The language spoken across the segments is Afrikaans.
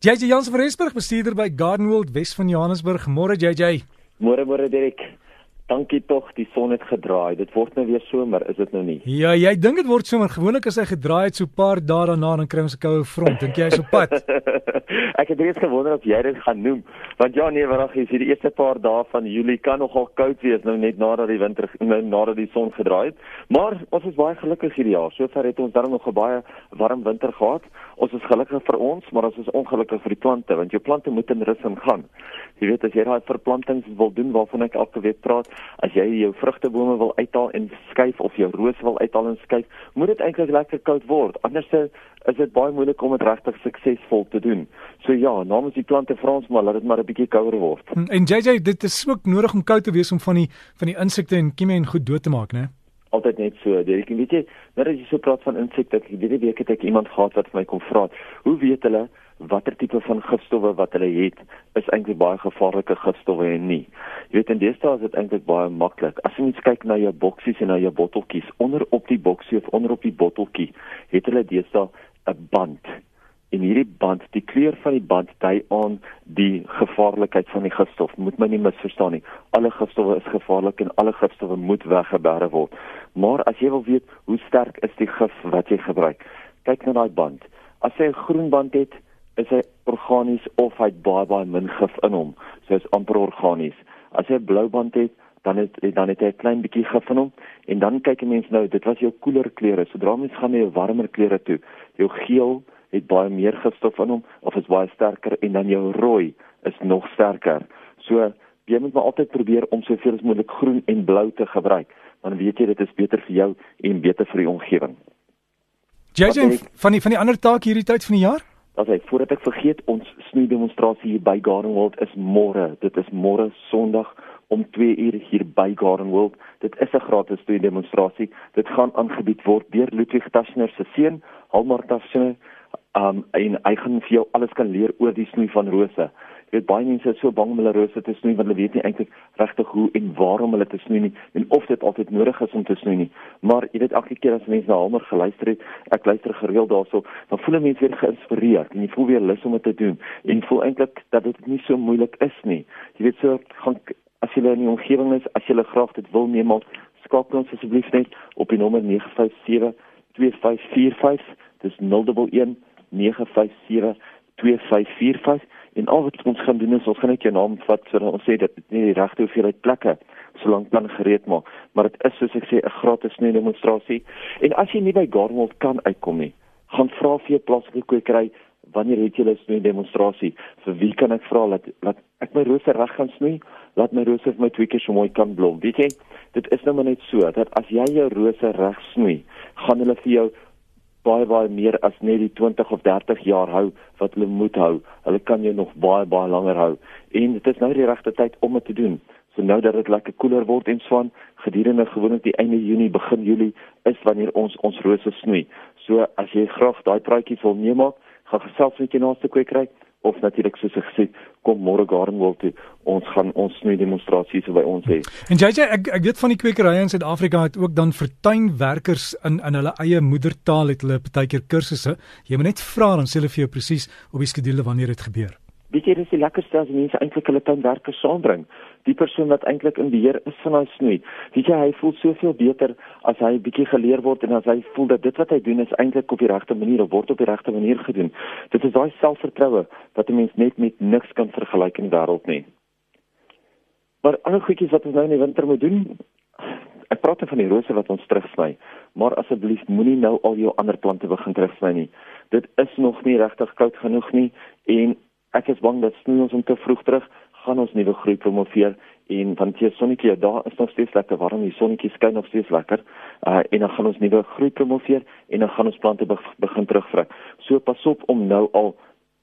JJ Jansen van Rensburg, bestuurder by Garden World Wes van Johannesburg. Môre JJ. Môre môre Dirk. Dankie tog, die son het gedraai. Dit word nou weer somer, is dit nou nie? Ja, jy dink dit word somer. Gewoonlik as hy gedraai het so 'n paar dae daarna dan kry ons 'n koue front. Dink jy hy's op pad? ek het reeds gewonder of jy dit gaan noem. Want ja, nee, wag, hier is die eerste paar dae van Julie kan nogal koud wees nou net nadat die winter nou nadat die son gedraai het. Maar ons is baie gelukkig hierdie jaar. Sover het ons darm nog 'n baie warm winter gehad. Ons is gelukkig vir ons, maar ons is ongelukkig vir die plante want jou plante moet in rus ingaan. Jy weet as jy daai verplantings wil doen waarvan ek elke week praat, as jy jou vrugtebome wil uithaal en skuif of jou rose wil uithaal en skuif, moet dit eintlik lekker koud word. Anders is dit baie moeilik om dit regtig suksesvol te doen. So ja, namens die plante Frans maar laat dit maar 'n bietjie kouer word. En JJ, dit is ook nodig om koud te wees om van die van die insekte en kieme en goed dood te maak, né? Altyd net so. Dit weet jy, nou dat jy so praat van insekte, ek hierdie week het ek iemand gehad wat vir my kom vra, hoe weet hulle watter tipe van gifstowwe wat hulle het is eintlik baie gevaarlike gifstowwe en nie. Jy weet in deesdae is dit eintlik baie maklik. As jy net kyk na jou boksies en na jou botteltjies, onder op die boksie of onder op die botteltjie, het hulle deesdae 'n band. En hierdie band, die kleur van die band dui aan die gevaarlikheid van die gifstof. Moet my nie misverstaan nie. Alle gifstowwe is gevaarlik en alle gifstowwe moet weggeberg word. Maar as jy wil weet hoe sterk is die gif wat jy gebruik, kyk na daai band. As jy 'n groen band het, is hy organies of hy baie baie min gif in hom. So is amper organies. As jy 'n blou band het, dan het dan het hy 'n klein bietjie gif in hom en dan kyk 'n mens nou, dit was jou koeler kleure. Sodra mens gaan na jou warmer kleure toe, jou geel het baie meer gifstof in hom of is baie sterker en dan jou rooi is nog sterker. So jy moet maar altyd probeer om soveel as moontlik groen en blou te gebruik. Dan weet jy dit is beter vir jou en beter vir die omgewing. Jy sien van die van die ander taak hierdie tyd van die jaar? as hy voordat ek vergeet ons snoei demonstrasie hier by Garden World is môre. Dit is môre Sondag om 2 uur hier by Garden World. Dit is 'n gratis snoei demonstrasie. Dit gaan aangebied word deur Ludwig Taschner se seun, Halmar Taschner. Um en hy gaan vir jou alles kan leer oor die snoei van rose. Jy weet baie mense is so bang om hulle rose te snoei want hulle weet nie eintlik regtig hoe en waarom hulle te snoei nie en of dit altyd nodig is om te snoei nie. Maar jy weet elke keer as mense na Halmer geluister het, ek luister gereeld daarso, dan voel mense weer geïnspireerd en jy voel weer lus om dit te doen en voel eintlik dat dit nie so moeilik is nie. Jy weet so gaan as jy in die omgewing is, as jy graag dit wil neem, skakel ons asseblief net op die nommer 957 2545 dis 011 957 2545 en al wat ons gaan doen is ons gaan net jou naam vat sodat ons sê dat dit nie die regte hoeveelheid plekke solank dan gereed maak. Maar dit is soos ek sê 'n gratis snoei demonstrasie en as jy nie by Garwold kan uitkom nie gaan vra vir jou plaaslike kwekery wanneer het julle snoei demonstrasie vir wie kan ek vra dat dat ek my rose reg gaan snoei laat my rose vir my twee keer so mooi kan blom. Weet jy dit is nou maar net so dat as jy jou rose reg snoei gaan hulle vir jou baie baie meer as net die 20 of 30 jaar hou wat hulle moet hou. Hulle kan jou nog baie baie langer hou. En dit is nou die regte tyd om dit te doen. So nou dat dit lekker koeler word en swaan, gedurende gewoonlik die einde Junie, begin Julie is wanneer ons ons rose snoei. So as jy graag daai praatjie wil neem, gaan gesels met jou naaste kwekery of natuurlik soos ek gesê kom môre Gardenwold toe ons gaan ons snoei demonstrasies by ons hê. En JJ ek ek weet van die kwekerye in Suid-Afrika het ook dan vir tuinwerkers in in hulle eie moedertaal het hulle partykeer kursusse. Jy moet net vra dan sê hulle vir jou presies op die skedule wanneer dit gebeur. Weet jy dis die lekkerste as mense eintlik hulle tuinwerkers saambring. Die persoon wat eintlik in beheer is van daai snoei. Weet jy hy voel soveel beter as hy bietjie geleer word en as hy voel dat dit wat hy doen is eintlik op die regte manier of word op die regte manier gedoen. Dit is daai selfvertroue wat 'n mens net met niks kan vergelyk in die wêreld nie. Maar ander goedjies wat ons nou in die winter moet doen, ek praat van die rose wat ons terugsny, maar asseblief moenie nou al jou ander plante begin terugsny nie. Dit is nog nie regtig koud genoeg nie en ek is bang dat snoei ons om te vroeg terug gaan ons nuwe groei promoveer en van die sonnetjie daar is nog steeds lekker warm die sonnetjie skyn nog steeds lekker uh, en dan gaan ons nuwe groei promoveer en dan gaan ons plante be begin terugvrek so pas op om nou al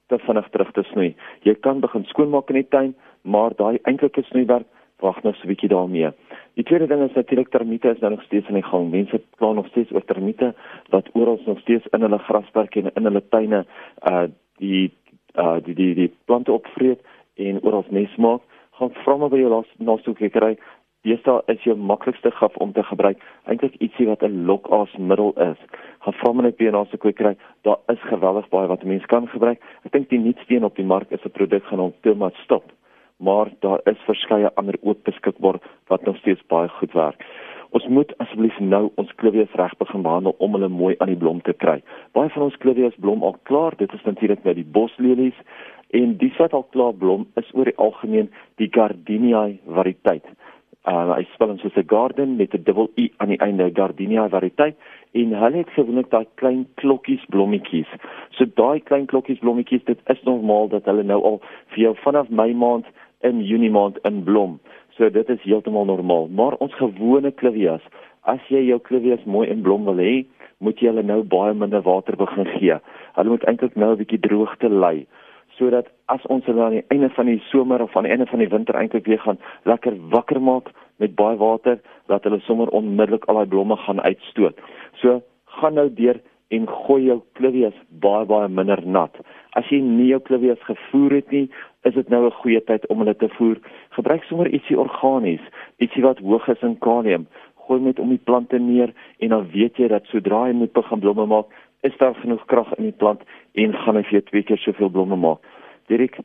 te vinnig terug te snoei. Jy kan begin skoonmaak in die tuin maar daai eintlike snoeiwerk wag nog so 'n bietjie daarmee. Die tweede ding is natuurlik termiete is nou nog steeds in die gang. Mense kla nog steeds oor termiete wat oral nog steeds in hulle grasperke en in hulle tuine uh die uh die die die plante opvreet en oral nes maak, gaan vra maar by jou laaste kwekery Deesdae is jou maklikste gif om te gebruik eintlik ietsie wat 'n lokaasmiddel is. Gaan vra maar net by 'n naaste kwekery, daar is geweldig baie wat 'n mens kan gebruik. Ek dink die nuutste een op die mark is 'n produk genaamd Tomat Stop, maar daar is verskeie ander ook beskikbaar wat nog steeds baie goed werk. Ons moet asseblief nou ons klivies reg begin behandel om hulle mooi aan die blom te kry. Baie van ons klivies blom al klaar, dit is natuurlik met die boslelies en die wat al klaar blom is oor die algemeen die Gardenia variëteit. Uh hy spel hom soos 'n garden met 'n dubbel i aan die einde, Gardenia variëteit en hulle het gewoonlik daai klein klokkies blommetjies. So daai klein klokkies blommetjies, dit is normaal dat hulle nou al vir jou vanaf Mei maand in Junie maand in blom. So dit is heeltemal normaal, maar ons gewone clivias, as jy jou clivias mooi in blom wil hê, moet jy hulle nou baie minder water begin gee. Hulle moet eintlik nou 'n bietjie droogte lei sodat as ons hulle aan die einde van die somer of aan die einde van die winter eintlik weer gaan lekker wakker maak met baie water dat hulle sommer onmiddellik al daai blomme gaan uitstoot. So gaan nou deur en gooi jou klivies baie baie minder nat. As jy nie jou klivies gevoer het nie, is dit nou 'n goeie tyd om hulle te voer. Gebruik sommer ietsie organies, ietsie wat hoog is in kalium. Gooi met om die plante neer en dan weet jy dat sodra hy moet begin blomme maak, is daar genoeg krag in die plant en gaan hy vir twee keer soveel blomme maak. Dirk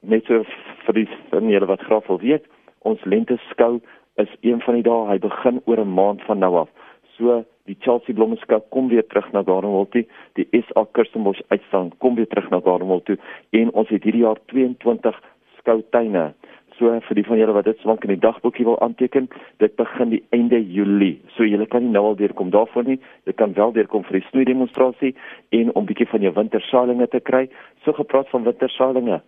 net so vir die van julle wat graag wil weet, ons lente skou is een van die dae, hy begin oor 'n maand van nou af. So die Chelsea blommeskou kom weer terug na Gardenwold toe, die SA Kirstenbosch uitstaan kom weer terug na Gardenwold toe en ons het hierdie jaar 22 skoutuine. So vir die van julle wat dit swank in die dagboekie wil aanteken, dit begin die einde Julie. So julle kan nie nou al deurkom daarvoor nie. Jy kan wel deurkom vir die snoei demonstrasie en om bietjie van jou wintersalinge te kry. So gepraat van wintersalinge.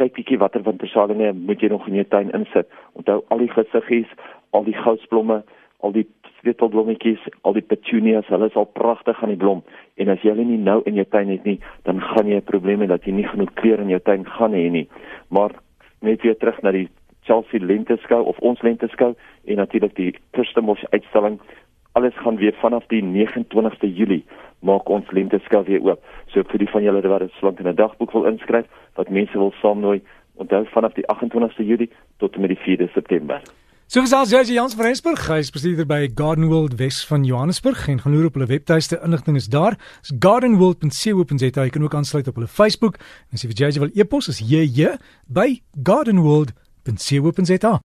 Kyk bietjie watter wintersalinge moet jy nog in jou tuin insit. Onthou al die gesiggies, al die goudsblomme, al die swetelblommetjies, al die petunias, hulle is al pragtig aan die blom. En as jy hulle nie nou in jou tuin het nie, dan gaan jy 'n probleem hê dat jy nie genoeg kleur in jou tuin gaan hê nie. Maar net weer terug na die Chelsea lenteskou of ons lenteskou en natuurlik die Kirstenbosch uitstalling. Alles gaan weer vanaf die 29ste Julie maak ons lenteskou weer oop. So vir die van julle wat dit slank in 'n dagboek wil inskryf, wat mense wil saamnooi, onthou vanaf die 28ste Julie tot en met die 4de September. So gesels jy Jans van Rensburg, hy is bestuurder by Garden World Wes van Johannesburg en gaan loer op hulle webtuiste, inligting is daar. Is gardenworld.co.za. Jy kan ook aansluit op hulle Facebook. En as jy vir JJ wil e-pos, is jy by gardenworld.co.za.